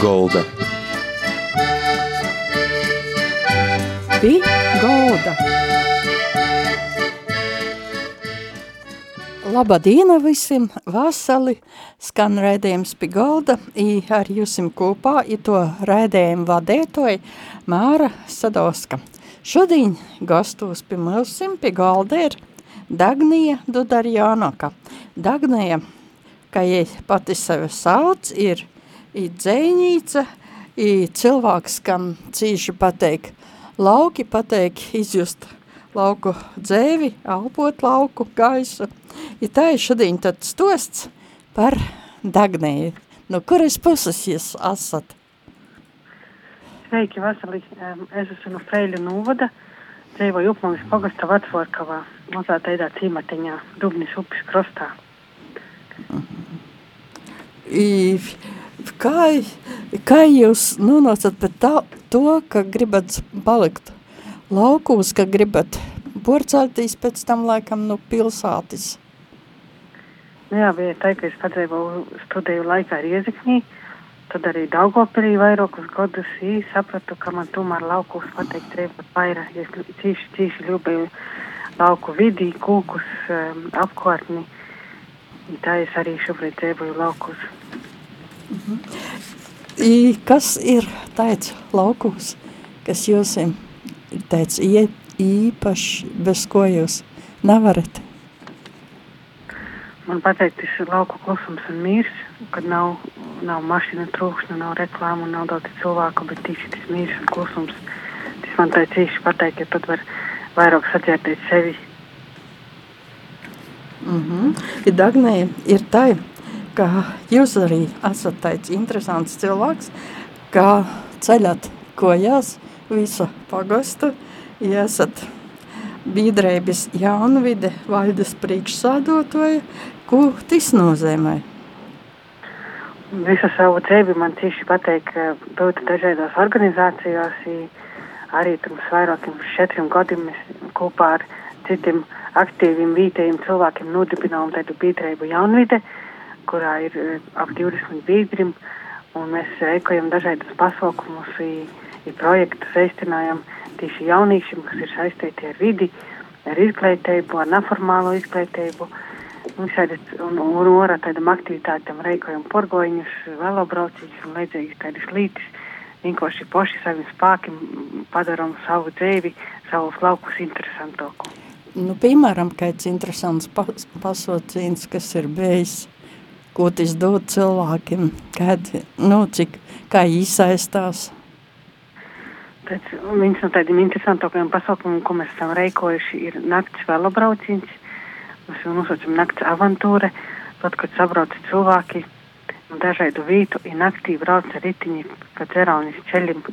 Golda. Pi Golda. Labdien visiem! Vasali skan raidījums pie galda. I ar jums kopā ir to raidījumu vadītoja Māra Sadovska. Šodien gastos pie mums pie galda ir Dagnija Dudarjānoka. Dagnija, kā jej pati sevi sauc, ir i dzēņīca, i cilvēks, kam cīši pateik lauki, pateik izjust lauku dzēvi, elpot lauku gaisu. Ja tā ir šodien tad stosts par Dagnēju. No kuras puses jūs esat? Sveiki, Vasali. Es esmu no Freļu novada. Dzīvoju Upmalis pagasta Vecvorkavā, mazā teidā cīmatiņā, Dubnis upes krostā. I, kā, kā jūs nonācat pie tā, to, ka gribat palikt laukūs, ka gribat porceltīs pēc tam laikam no pilsātis? Nu jā, bija tā, ka es padzīvoju studiju laikā Rieziknī, tad arī Daugopilī vairākus gadus īsi sapratu, ka man tomēr laukūs pateikt treba vairāk. Es cīši, cīši ļubēju lauku vidī, kūkus, um, apkārtni. Tā es arī šobrīd dzīvoju laukūs. -hmm. I, kas ir tāds laukūs, kas jūs ir tāds īpašs, bez ko jūs nevarat? Man pateikt, tas lauku klusums un mīrs, kad nav, nav mašīna trūksna, nav reklāmu, nav daudz cilvēku, bet tieši tas mīrs un klusums. Tas man tā cīši pateikt, ja tad var vairāk saķerties sevi. Mm -hmm. Ja Dagnē ir tā, ka jūs arī esat tāds interesants cilvēks, ka ceļat kojās visu pagastu, ja esat biedrības jaunvide valdes priekšsādotoja, ko tas nozīmē? Visu savu dzīvi man tieši pateikt, ka būt dažādās organizācijās, arī pirms vairākiem četriem gadiem kopā ar citiem aktīviem vietējiem cilvēkiem nodibinām tādu biedrību jaunvide, kurā ir ap 20 biedriem, mēs veikojam dažādus pasaukumus, ir projektus veistinājam tieši jauniešiem, kas ir saistīti ar vidi, ar izglītību, ar neformālo izglītību. Orā tādam aktivitātam reikojam porgoņus, velobrauciņus un līdzīgas tādas lītis. Vienkārši paši saviem spēkiem padaram savu dzīvi, savus laukus interesantāku. Nu, piemēram, kāds interesants pas, pasauciens, kas ir bijis, ko tas dod cilvēkiem, kad, nu, cik, kā iesaistās? Pēc, viens no tādiem interesantākajiem pasaukumiem, ko mēs esam reikojuši, ir nakts velobrauciens. Mēs jau nosaucam nakts avantūra, tad, kad sabrauc cilvēki no dažādu vītu, ir naktī brauc ar ritiņi pa dzeraunis ceļiem.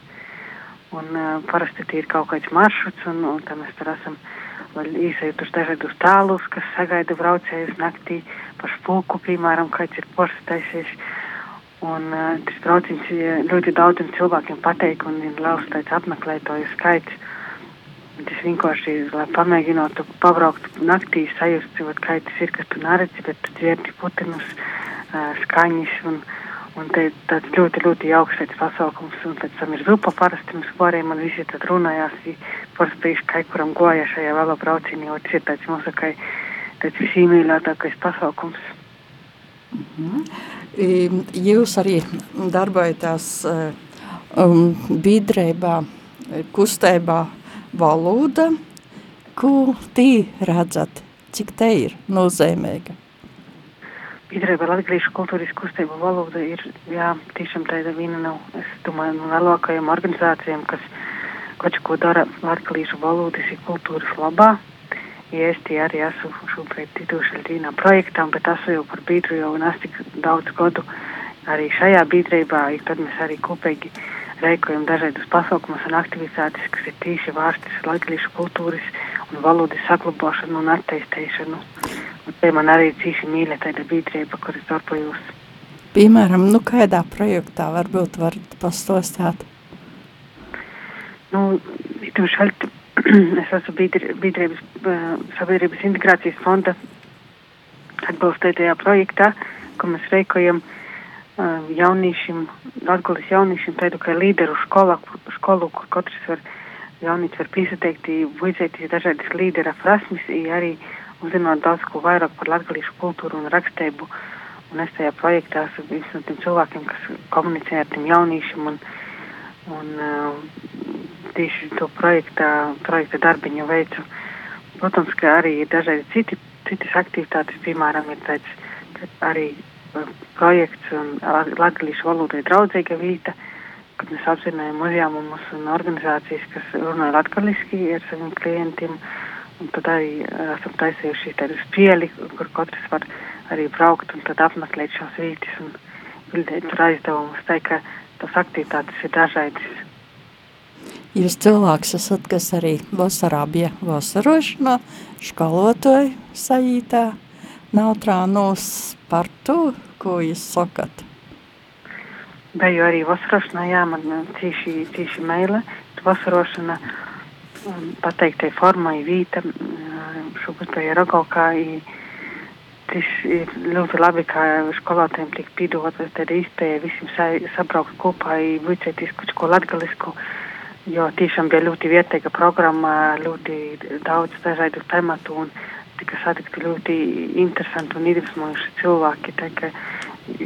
Un uh, parasti tie ir kaut kāds maršruts, un, un tā mēs tur esam vēl īsējuši dažādus tālus, kas sagaida braucējus naktī par spūku, piemēram, kāds ir porstaisies. Un uh, tas brauciens ļoti daudziem cilvēkiem pateik, un ir liels tāds apmeklētoju skaits. Tas vienkārši ir, lai pamēģinātu pabraukt naktī, sajust, kā tas ir, kas tu neredzi, bet tu dzirdi putinus, uh, skaņas. Un, un te tāds ļoti, ļoti jauks tāds pasaukums. Un pēc tam ir zupa parasti mums pārējiem, man visi tad runājās, parasti kai kuram goja šajā vēlo braucienī, un tas ir tāds mūsu kai tāds visīmīļātākais pasaukums. Mm -hmm. Jūs arī darbojaties um, biedrībā, kustībā valoda, ko tī redzat, cik te ir nozīmīga? Biedrība Latvijas kultūras kustība valoda ir, jā, tiešām tāda viena no, es domāju, no lielākajām organizācijām, kas kaut ko dara latviešu valodas un kultūras labā. Ja es tie arī esmu šobrīd tituši līdzinā projektām, bet esmu jau par biedru jau un es tik daudz gadu arī šajā biedrībā, tad mēs arī kopīgi reikojam dažādus pasaukumus un aktivitātes, kas ir tīši vārstas latviešu kultūras un valodas saglabāšanu un attīstīšanu. Un te man arī cīši mīļa tāda biedrība, kuras darbojos. Piemēram, nu kādā projektā varbūt varat pastostāt? Nu, itu šalt, es esmu biedrības, sabiedrības integrācijas fonda atbalstītajā projektā, ko mēs veikojam jauniešiem, Latvijas jauniešiem tādu kā līderu skolā, skolu, kur katrs var, jaunietis var piesateikt, vajadzēties dažādas līdera prasmes, arī uzzināt daudz ko vairāk par latviešu kultūru un rakstību. Un es tajā projektā esmu viens no tiem cilvēkiem, kas komunicē ar tiem jauniešiem un, un uh, tieši to projektā, projekta darbiņu veicu. Protams, ka arī ir dažādi citi, citas aktivitātes, piemēram, ir tāds arī projekts un latviešu valodai draudzīga vīta, kad mēs apzinājām uzņēmumus un organizācijas, kas runā latgaliski ar saviem klientiem. Un tad arī esam taisījuši tādu spieli, kur katrs var arī braukt un tad apmeklēt šos vītis un bildēt tur aizdevumus. Tā ka tas aktivitātes ir dažādas. Jūs cilvēks esat, kas arī vasarā bija vasarošanā, skolotāju sajītā, nautrānos par to, ko jūs sakat? Biju arī vasarošanā, jā, man cīši, cīši meile, vasarošana pateiktai formai vīta, šobrīd bija Rogaukā, tas ir ļoti labi, kā skolotājiem tiek pīdot, tad īspēja visiem sa, sabraukt kopā, vicēties kaut ko latgalisku, jo tiešām bija ļoti vietēga programma, ļoti daudz dažādu tematu un tika satikti ļoti interesanti un iedvesmojuši cilvēki. Tā, ka,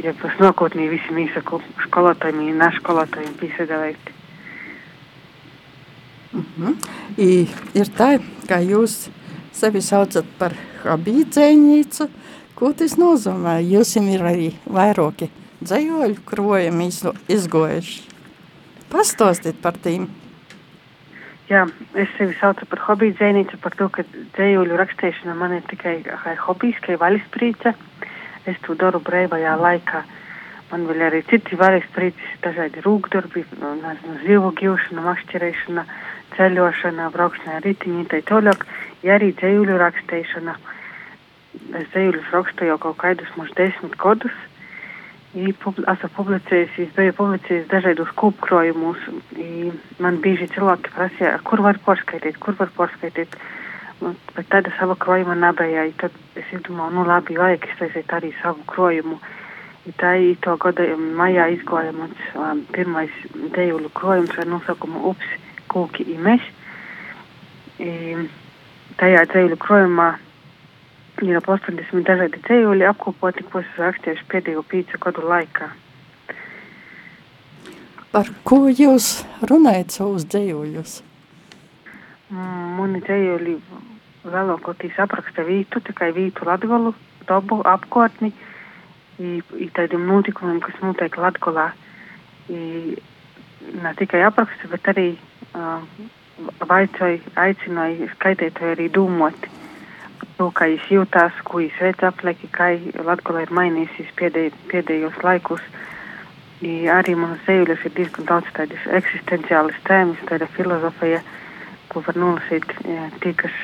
ja tas nākotnē visiem īsaku skolotājiem un neškolotājiem piesadavēti. Mm -hmm. I, ir tā, ka jūs sevi saucat par habīdzēņīcu. Ko tas nozīmē? Jūs ir arī vairāki dzējoļu krojumi izgojuši. Pastāstiet par tīm. Jā, es sevi saucu par hobiju dzēnīcu, par to, ka dzējuļu rakstīšana man ir tikai hobijs, kā vaļasprīce. Es to daru brīvajā laikā. Man vēl arī citi vaļasprīces, dažādi rūkdarbi, nezinu, zivu gīvšana, makšķerēšana, ceļošana, braukšana ar ritiņu, tā toļāk, ja arī dzējuļu rakstīšana. Es dzējuļus rakstu jau kaut kādus mums desmit gadus esmu publicējis, biju publicējis dažādus kūpkrojumus. Man bieži cilvēki prasīja, kur var porskaitīt, kur var porskaitīt. Bet tāda sava krojuma nebija. Tad es izdomāju, nu labi, vajag iztaisīt arī savu krojumu. I tā ir to gada maijā izgāja mans um, pirmais dejuļu krojums ar nosaukumu Ups, kūki imeš. I, tajā dejuļu krojumā ir ap 80 dažādi dzējuļi apkopoti, ko es rakstījuši pēdējo pīcu gadu laikā. Par ko jūs runājat savus dzējuļus? Mani dzējuļi lielākoties apraksta vītu, tikai vītu latgolu, dobu, apkārtni, i, tādiem notikumiem, kas notiek latgolā. I, ne tikai apraksta, bet arī uh, vaicoja, aicināja skaitētoju arī dūmot to, kā viņš jūtās, ko viņš veids aplieki, kā Latvija ir mainījusies pēdēj, pēdējos laikus. I arī manas dzējuļas ir diezgan daudz tādas eksistenciālas tēmas, tāda filozofija, ko var nolasīt ja, tie, kas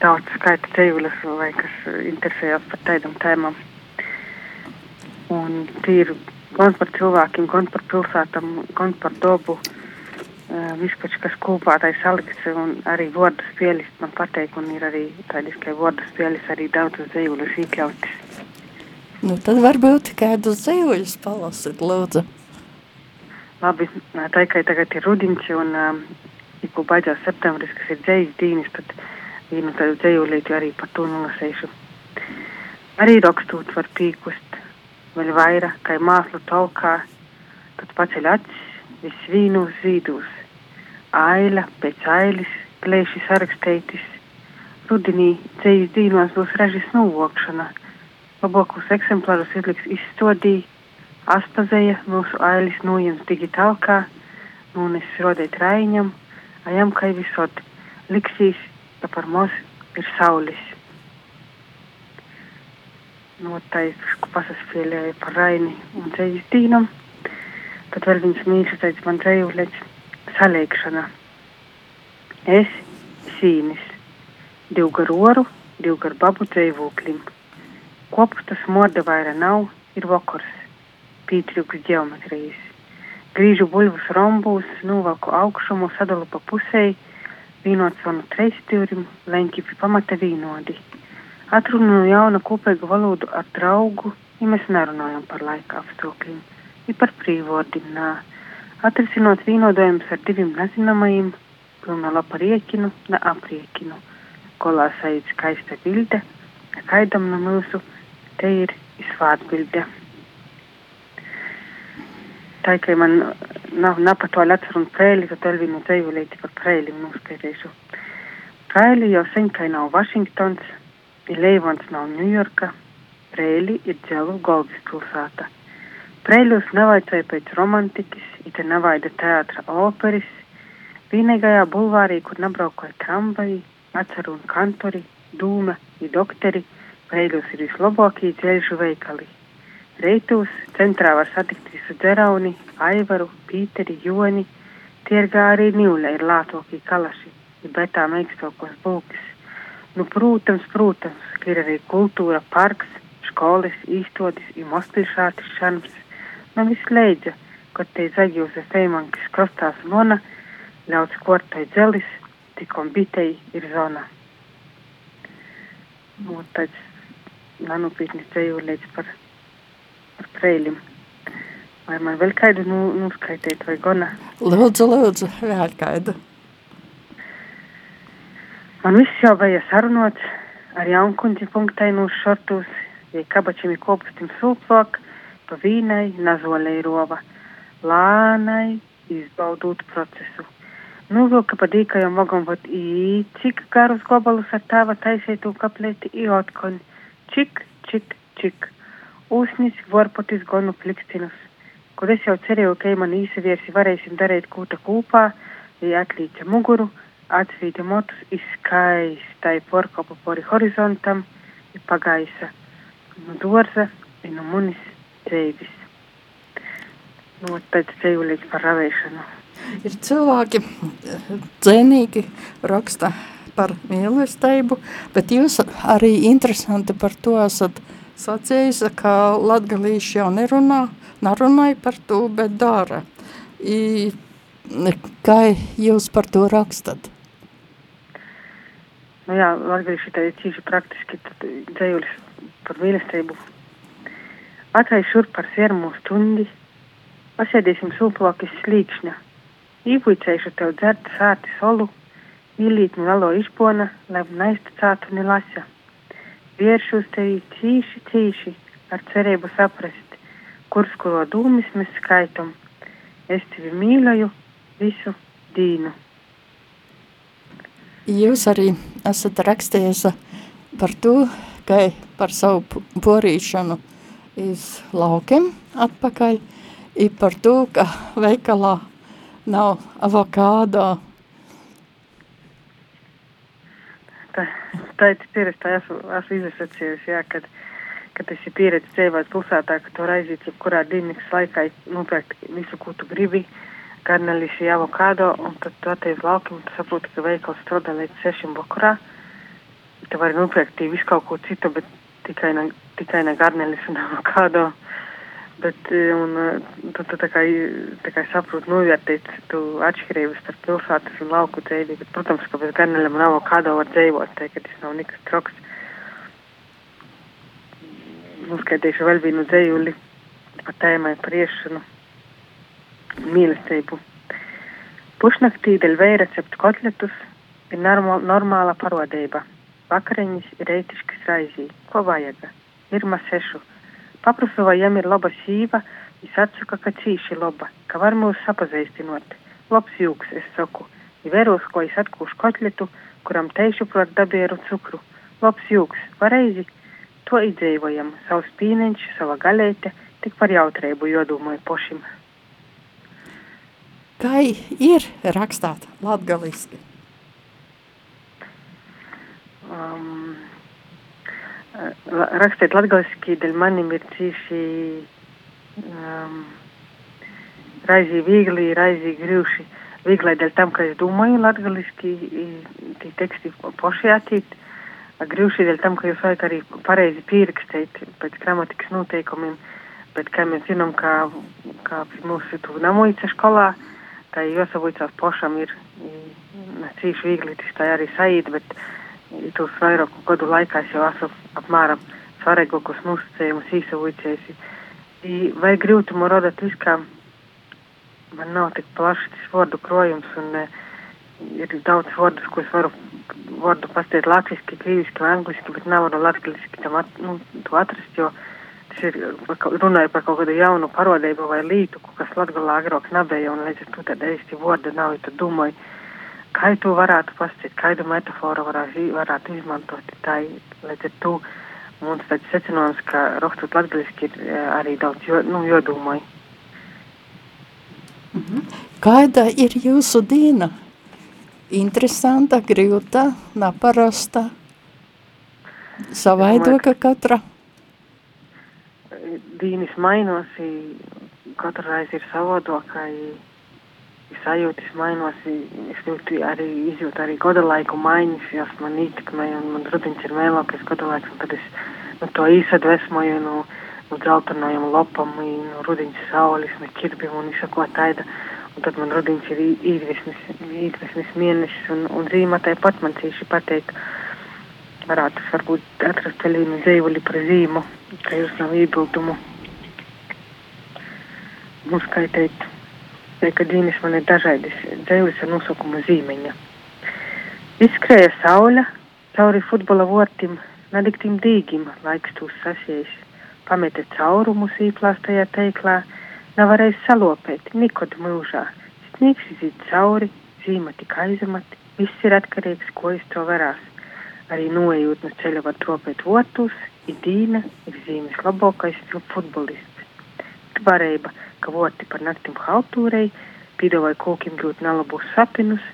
daudz skaita dzējuļas vai kas interesējas par tādām tēmām. Un tie ir gan par cilvēkiem, gan par pilsētām, gan par dabu. Uh, vispār, kas kopā tai salikts, un arī vārdu spēles man pateik, un ir arī tādas, ka vārdu spēles arī daudzas dzējuļus iekļautas. Nu, tad varbūt kādus dzējuļus palasit, lūdzu. Labi, tā kā tagad ir rudins, un um, tikko beidzās septembris, kas ir dzējas dīnis, tad vienu tādu dzējuļīti arī par to nolasēšu. Arī rakstot var pīkust, vēl vairāk, kā māslu talkā, tad paceļ acis, viss vīnus zīdūs aila pēc ailis, plēši sarakstētis. Rudenī ceļas dīnos būs ražas novokšana. Labākos eksemplārus izliks izstodī, aspazēja mūsu ailis nojams digitālkā, nunes rodēt raiņam, ajam kai visot, liksīs, ka par mūs ir saulis. Noteikti pasaspēlēja par raini un ceļas dīnam, tad vēl viens mīļš teica man dzējulēts salēkšana. Es sīnis, divu garu oru, divu garu babu dzīvoklim. Kopstas morda vaira nav, ir vakars, pītrīgs geometrijas. Grīžu buļvus rombūs, novalku augšumu, sadalu pa pusēji, vīnot zvanu treistūrim, leņķi pie pamata vīnodi. Atrunu no jauna kopēgu valodu ar draugu, ja mēs nerunājam par laika apstākļiem, ir par brīvvārdiem. Atrisinot vīnodojumus ar diviem nezināmajiem, pilna lapa riekinu, ne apriekinu. Kolā saīd skaista bilde, nekaidam no mūsu, te ir izvārdbilde. Tā kā man nav, nav par to atceru un prēli, tad vēl vienu dzīvulīti par prēli noskaidrīšu. Prēli jau sen, ka nav Vašingtons, ir Leivons nav Ņujorka, prēli ir dzelu Goldas pilsēta. Preļus nevajadzēja pēc romantikas, it te nevaida teātra operas, vienīgajā bulvārī, kur nebraukoja tramvaji, atceru un kantori, dūma, ir doktori, Preļus ir vislabākie dzelžu veikali. Reitos centrā var satikt visu dzerauni, aivaru, pīteri, joni, tirgā arī nīvle ir lātokie kalaši, ir betā meikstokos būkis. Nu, protams, protams, ka ir arī kultūra, parks, skolas, īstodis, ir mospilšātis šanms man viss leidza, kad te zaļūza feimankis krostās lona, ļauts kortai dzelis, tikom bitei ir zona. Nu, tāds nanupītnis dzējūlēts par, par prēlim. Vai man vēl kādu nu, nuskaitīt vai gona? Lūdzu, lūdzu, vēl kādu. Man viss jau bija sarunots ar jaunkundi punktainu šortus, ja kabačiem ir kopustim sūplāk, pa vīnai, nazolei rova, lānai izbaudot procesu. Novilka pa dīkajam vagam vat i cik garus gobalus ar tava taiseitu kaplēti i otkon. Čik, čik, čik. Ūsnis vorpotis gonu plikstinus. Kur es jau cerēju, ka man īsaviersi varēsim darīt kūta kūpā, ja atlīca muguru, atsvīta motus izskaistai porkopu pori horizontam, i pagaisa. Nu dorza, i nu munis dzīvis. Nu, pēc dzīvulīt par ravēšanu. Ir cilvēki, dzenīgi raksta par mīlestību, bet jūs arī interesanti par to esat sacījis, ka latgalīši jau nerunā, nerunāja par to, bet dara. I, kā jūs par to rakstat? Nu jā, latgalīši tā ir cīši praktiski dzējulis par mīlestību Atvej šurp par siermu stundi, pasēdīsim sūplokis slīkšņa, īpuicējuši tev dzert sāti solu, īlītni valo izpona, lai neizticātu ni lasa. Vieršu uz tevi cīši, cīši, ar cerību saprast, kurs kuro dūmis mēs skaitam. Es tevi mīloju visu dīnu. Jūs arī esat rakstījis par to, ka par savu porīšanu iz laukiem atpakaļ. Ir par to, ka veikalā nav avokādo. Tā, tā ir pieredze, tā esmu, esmu izsacījusi, jā, kad, kad tas ir pieredze dzīvot pilsētā, ka tu aiziet jebkurā dienas laikā nopērkt visu, ko tu gribi, garnelis, avokādo, un tad tu ateiz laukiem, un tu saproti, ka veikals strādā līdz sešiem vakarā. Tu vari nopirkt visu kaut ko citu, bet tikai ne, tikai ne garneļus un avokado. Bet, e, un, e, tu, tu tā kā, tā kā saproti, novērtēt tu atšķirības starp pilsētas un lauku dzīvi. Bet, protams, ka bez garneļiem un avokado var dzīvot, te, ka tas nav nekas troks. Uzskaitīšu vēl vienu dzējuli par tēmai par iešanu mīlestību. Pušnaktī dēļ vēja receptu kotletus ir normal, normāla parodība. Vakariņas ir reitiškas raizī. Ko vajag? Irma sešu. Paprasu, vai jām ir laba sīva, es atsaku, ka cīši laba, ka var mūs sapazīstinot. Labs jūks, es saku. I veros, ko es atkūšu kotletu, kuram teišu prot dabieru cukru. Labs jūks, pareizi. To izdzīvojam, savs pīniņš, sava galēte, tik par jautrību jodomāju pošim. Kā ir rakstāt latgaliski? um, rakstīt latgaliski, dēļ manim ir cīši um, raizī viegli, raizī grūši. Vieglai dēļ tam, ka es domāju latgaliski, tie teksti poši attīt. Grūši dēļ tam, ka jūs vajag arī pareizi pierakstīt pēc gramatikas noteikumiem, bet kā mēs zinām, kā, kā mūsu tu namuica skolā, tā jāsavūcās pošam ir, cīši viegli, tas tā arī saīt, bet tos vairāku gadu laikā es jau esmu apmēram svarīgākos nosacījumus īsavūcēsi. Vai grūtumu rodat viskām? Man nav tik plašs tas vārdu krojums un uh, ir daudz vārdus, ko es varu vārdu pastīt latviski, krīviski vai angliski, bet nevaru latviski tam at, nu, to atrast, jo tas ir runāja par kaut kādu jaunu parodību vai lītu, kas latgalā agrāk nebija, un līdz ar to tad īsti vārda nav, ja tu domāji, kā tu varētu pastīt, kādu metaforu varētu, varētu izmantot, tā līdz ar to mums tāds secinājums, ka rakstot latgaliski ir arī daudz, jo, nu, jodomāji. Mhm. Kāda ir jūsu diena? interesanta, grūta, neparasta, savaidoka katra? Dīnis mainosi, katru reizi ir savodoka, sajūtas mainosi, es jūtu arī, izjūtu arī goda laiku maiņas, jas man ietekmē, un man rudiņš ir mēlākais goda laiks, un tad es nu, to īsadvesmoju no, no dzeltenajiem lopam, no rudiņas saules, no ķirbim un izsako taida. Un tad man rudīns ir īdvesmis mēnesis, un, un zīmē tāpat man cīši pateikt. Varētu varbūt atrast vēl vienu dzīvuli par zīmu, ka jūs nav iebildumu. Mums skaitīt, ka dīnis man ir dažādas dzīves ar nosaukumu zīmeņa. Izskrēja saule cauri futbola vortim, nadiktim dīgim, laiks tūs sasies, pamete caurumus īplāstajā teiklā, nevarēs salopēt nekad mūžā. Sniegs iziet cauri, zīme tik aizemati, viss ir atkarīgs, ko es to varās. Arī noejot no ceļa var tropēt votus, ir dīna, ir zīmes labākais futbolists. Ir varība, ka voti par naktim haltūrei, pīdavai kokiem gūt nelabus sapinus,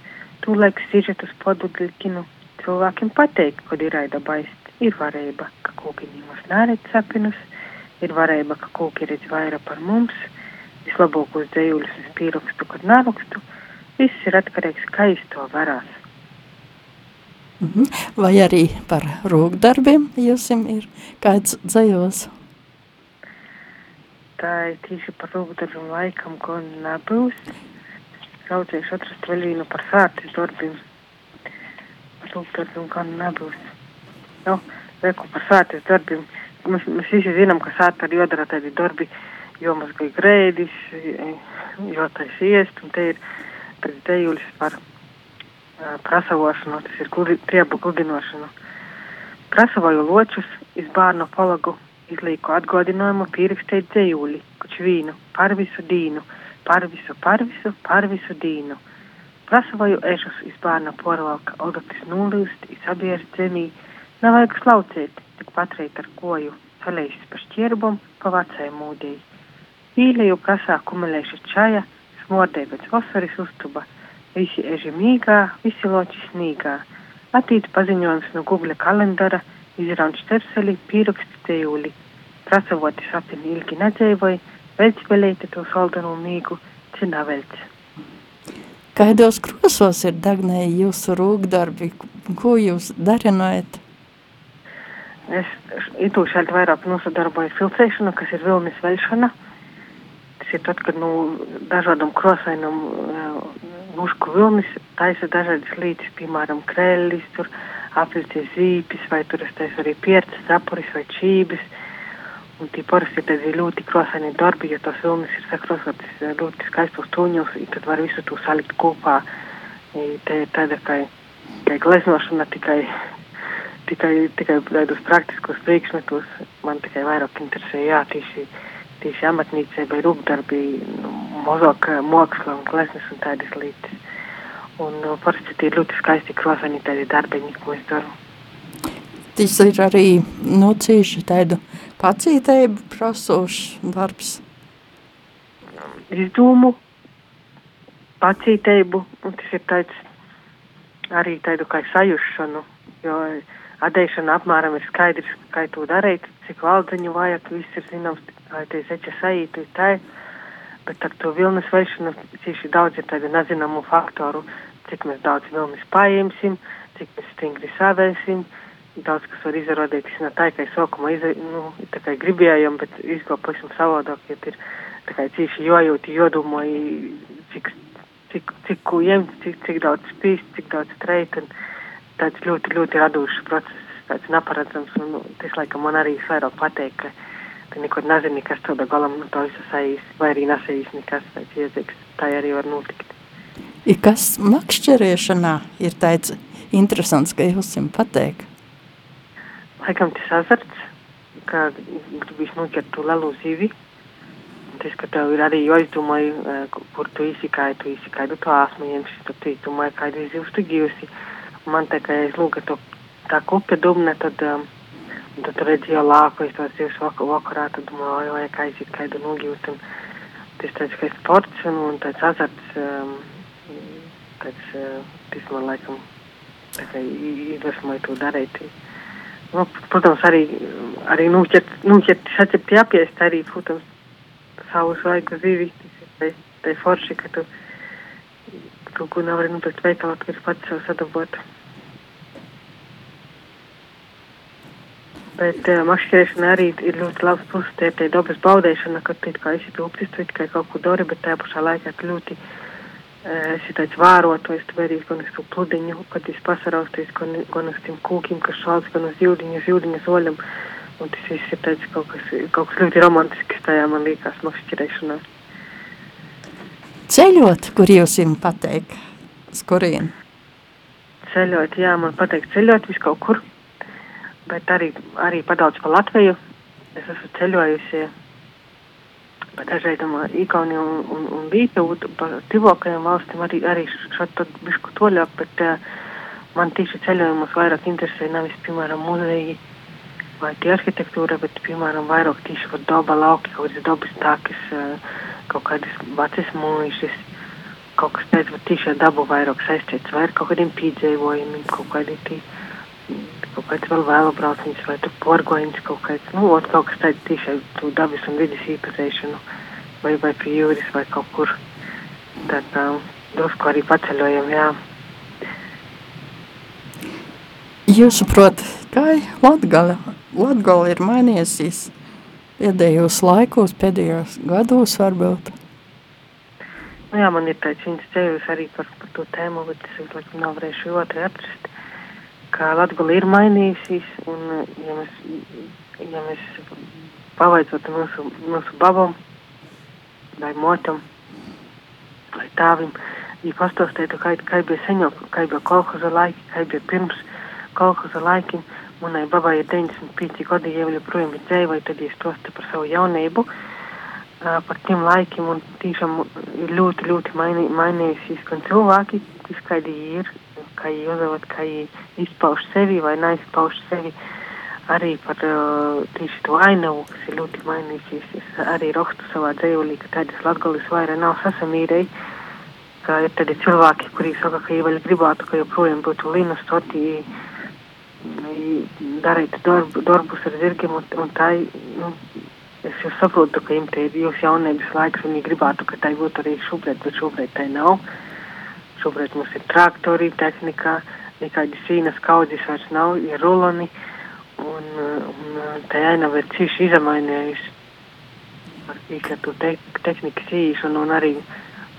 tūlaik sižetus podudlikinu, cilvēkiem pateikt, kad ir raida baist. Ir varība, ka kokiņi mums neredz sapinus, ir varība, ka koki redz vairāk par mums, vislabākos dzējuļus es pierakstu, kad nerakstu. Viss ir atkarīgs, kā es to varās. -hmm. Vai arī par rūkdarbiem jums ir kāds dzējos? Tā ir tieši par rūkdarbiem laikam, ko nebūs. Raudzēšu atrast vēl vienu par sārtis darbiem. Rūkdarbiem, kā nebūs. Nu, reku par sārtis darbiem. Mēs, mēs visi zinām, ka sārta ir jodara tādi darbi, uh, jomazgāja grēdis, jotais iest, un te ir tāds dejulis par uh, prasavošanu, tas ir gudi, triebu gudinošanu. Prasavoju ločus iz bārnu palagu, izlīku atgodinājumu pierakstēt dzējuli, kuč vīnu, par visu dīnu, par visu, par visu, par visu dīnu. Prasavoju ešus iz bārna porvalka, odotis nulīst, izabierst zemī, nav vajag slaucēt, tik patrīt ar koju, salēsis pa šķierbom, pa vecai mūdēji. Īleju prasā kumelēša čaja, smordē pēc vasaras uztuba, visi eži mīgā, visi loči snīgā. Atīt paziņojums no Google kalendara, izraunč terseli, pīraksti tejūli. Prasavoti sapini ilgi nedzēvoja, velc velēti to saldanu mīgu, cinā velc. Kaidos krosos ir dagnēji jūsu rūgdarbi? Ko jūs darinājat? Es itūšādi vairāk nosadarboju filtrēšanu, kas ir vilnis veļšana. Uh, Tas ir tad, kad nu, dažādam krosainam mušku vilnis taisa dažādas līdzes, piemēram, krēlis, tur apvilcies zīpis, vai tur es taisu arī pierces, zapuris vai čības. Un tie parasti ir tādi ļoti krosaini darbi, jo tos vilnis ir sakrosotas ļoti skaistos tuņos, tad var visu to salikt kopā. Te ir tāda, ka, ka gleznošana tikai, tikai, tikai tādus praktiskos priekšmetus man tikai vairāk interesē, jā, tieši tieši amatniecībai, rūpdarbi, nu, mazāk māksla un gleznas un tādas lietas. Un nu, parasti tie ir ļoti skaisti krosani tādi darbiņi, ko es daru. Tas ir arī nu, cīši tādu pacītību prasošs darbs. Izdomu, pacītību, un tas ir tāds arī tādu kā sajušanu, jo adēšana apmēram ir skaidrs, kā to darīt, cik valdziņu vajag, viss ir zināms, vai tie zeķa saītu ir tā, bet ar to vilnas veišanu cīši daudz ir tādu nezināmu faktoru, cik mēs daudz vilnas paimsim, cik mēs stingri savēsim, daudz kas var izrādīties no tā, ka sākumā nu, gribējām, bet izgo pavisam savādāk, ja ir cīši jojūti, jodomāji, cik, cik, cik ko ņemt, cik, cik daudz spīst, cik daudz treit, un tāds ļoti, ļoti radošs process kāds neparedzams, un nu, tas, laikam, man arī vairāk pateik, ka tu neko nezini, kas to da galam no to visu saīs, vai arī nesējis nekas tāds iedzīgs, tā arī var notikt. I kas makšķerēšanā ir tāds interesants, ka jūs jums pateik? Laikam tas azarts, ka gribīs noķert to lielu zivi, tas, ka tev ir arī jāizdomāj, kur tu izsikāji, tu izsikāji, tu to asmaņiem, tad tu izdomāji, kādu zivs tu gīvusi. Man tā kā es lūgu, to tā kupe dubne, tad, um, tad redzēju lāku, es tos zivs vak vakarā, tad domāju, vai kā aiziet, kādu nogīvut. Un tas tāds, ka sports un, un tāds azarts, um, tāds, uh, tas man laikam, tā kā iedvesmoja to darīt. Nu, protams, arī, arī nuķert, nuķert, saķert jāpiest arī, protams, savu svaigu zivi, tas ir tai forši, ka tu kaut ko nevari nopirkt veikalā, tu vari pats sev sadabot. Bet uh, makšķerēšana arī ir ļoti labs puses, tie ir tie dabas baudēšana, kad tu kā esi tūptis, tu kā kaut ko dari, bet tajā pašā laikā tu ļoti uh, esi tāds vārotājs, tu vērīs gan uz to pludiņu, kad esi pasarausties, gan, gan uz tiem kūkiem, kas šāds, gan uz jūdiņu, uz jūdiņu soļam. Un tas viss ir tāds kaut kas, kaut kas ļoti romantisks tajā man liekas makšķerēšanā. Ceļot, kur jūs jums pateik? Uz kurien? Ceļot, jā, man pateik ceļot vis kaut kur bet arī, arī padaudz pa Latviju. Es esmu ceļojusi pa dažādām Igauniju un, un, un Lītuvu, pa tivokajām valstīm arī, arī šeit tad bišku toļāk, bet uh, man tieši ceļojumus vairāk interesē nevis, piemēram, muzeji vai tie arhitektūra, bet, piemēram, vairāk tieši par daba lauki, kaut kādas dabas tākas, uh, kaut kādas vecas mūžas, kaut kas tāds, bet tieši ar dabu vairāk saistīts, vai ar kaut kādiem pīdzējumiem, kaut kādiem tī kaut kāds vēl vēlu brauciens vai tu porgoņš kaut kāds, nu, ot kaut kas tāds tiešai tu dabas un vidas īpazēšanu vai, vai pie jūras vai kaut kur. Tad uh, drusku arī paceļojam, jā. Jūs saprot, kā Latgala, Latgala ir mainījusies pēdējos laikos, pēdējos gados varbūt? Nu jā, man ir tāds viņas ceļus arī par, par to tēmu, bet es laikam nav varējuši otru atrast ka Latgala ir mainījusies, un ja mēs, ja mēs pavaicot mūsu, mūsu babam, vai motam, vai tāvim, ja pastostētu, kā, kā bija seņo, kā bija kolhoza laiki, kā bija pirms kolhoza laikiem, manai babai ir 95 gadi, jau joprojām ir dzēvai, tad es tostu par savu jaunību, uh, par tiem laikiem, tiešām ir ļoti, ļoti mainī, mainījusies, gan cilvēki, kas kādi ir, kā viņi uzdevot, kā izpauž sevi vai neizpauž sevi. Arī par uh, tieši to ainavu, kas ir ļoti mainījusies. Es arī rakstu savā dzīvolī, ka tādas latgalis vairāk nav sasamīrēji. Ka ir tādi cilvēki, kuri saka, ka viņi gribētu, ka joprojām būtu līnus stoti, darīt darbu, darbus ar zirgiem un, un tā, nu, es jau saprotu, ka viņiem te ir jūs jaunības laiks viņi gribētu, ka tā būtu arī šobrīd, bet šobrīd tā nav. Uh, Šobrīd mums ir traktori, tehnika, nekādi sīnas kaudzes vairs nav, ir ruloni, un, un tā ainava ir cīši izamainējusi. Ar īkatu te, tehnikas īšanu, un arī,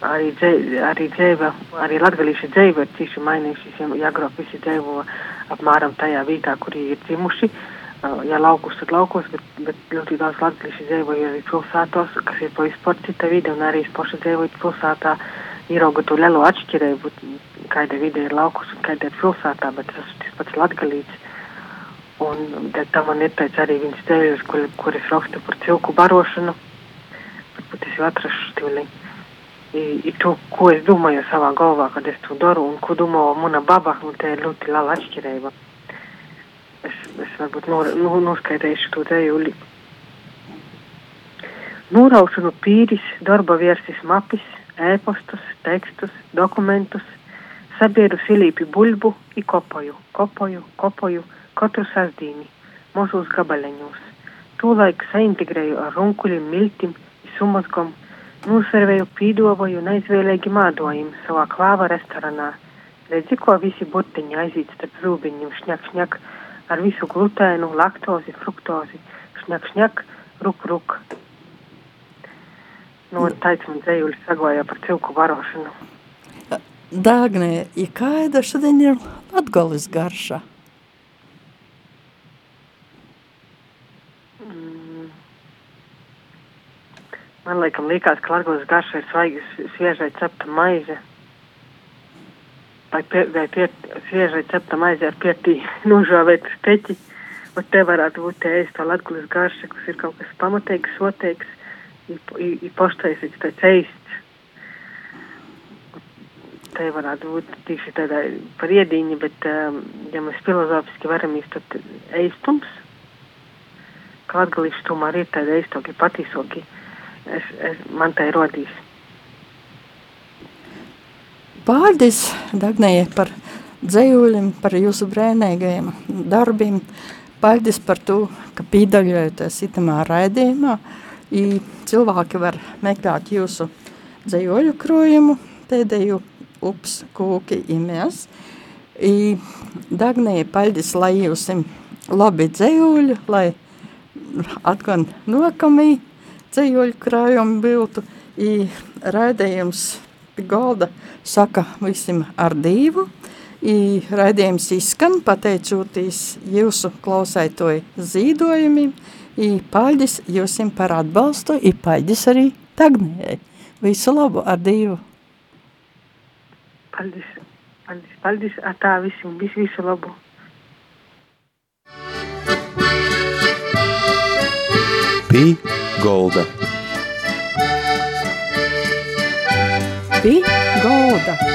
arī, dzē, arī dzēva, arī latgalīši dzēva ir cīši mainījušies, ja, agrāk visi dzēvo apmēram tajā vietā, kur ir dzimuši, ja laukus, tad laukos, bet, bet ļoti daudz latgalīši dzēvoja arī pilsētos, kas ir pavisam cita vide, un arī paši dzēvoju pilsētā, ierauga to lielo atšķirību, kāda vide ir laukus un kāda ir pilsētā, bet tas ir tas pats latgalīts. Un tā man ir pēc arī viņas ceļus, kur, kur es rakstu par cilku barošanu, varbūt es jau atrašu stīli. I, i to, ko es domāju savā galvā, kad es to daru, un ko domā mana baba, un te ir ļoti liela atšķirība. Es, es varbūt nu, noskaidēšu to dzējuli. Noraušu no pīris, darba viersis mapis, ēpostus, tekstus, dokumentus, sabieru silīpi buļbu i kopoju, kopoju, kopoju katru sasdīni, mazos gabaleņos. Tūlaik saintegrēju ar runkuļiem, miltim, sumazgom, noservēju pīdovoju un aizvēlēgi mādojumu savā klāva restoranā. Redzi, ko visi burtiņi aiziet starp zūbiņiem, šņak, šņak, ar visu glutēnu, laktozi, fruktozi, šņak, šņak, ruk, ruk. Nu, no taisnām dzējuļu sagojā par cilku varošanu. Dāgnē, ja kāda šodien ir latgolis garša? Mm. Man liekam, likās, ka latgolis garša ir svaigi sviežai cepta maize. Vai, pie, vai pie, sviežai cepta maize ar pietī nožāvētu steķi. Un te varētu būt ēst to latgolis garša, kas ir kaut kas pamatīgs, sotīgs soteigs, ir poštaisīts, tāds eists. Te varētu būt tieši tādā par iediņu, bet, um, ja mēs filozofiski varam iztot eistums, kā atgalīšu tomēr ir tādi eistoki, patīsoki, es, es, man tā ir rodījis. Pārdis Dagnēja par dzējuļiem, par jūsu brēnīgajiem darbiem, paldies par to, ka pīdaļojaties itamā raidījumā, i cilvēki var meklēt jūsu dzējuļu krojumu, pēdējo ups kūki imēs, i Dagnēja paldies, lai jūsim labi dzējuļu, lai atkal nokamī ceļoļu krājumi būtu, i raidījums pie galda saka visiem ar divu, i raidījums izskan pateicoties jūsu klausētoju zīdojumiem, i paļģis jūsim par atbalstu, i paļģis arī tagnējai. Visu labu ar divu. Paldies, paldies, paldies, ar tā visiem, visu, visu labu. Pī Golda. Pī Golda.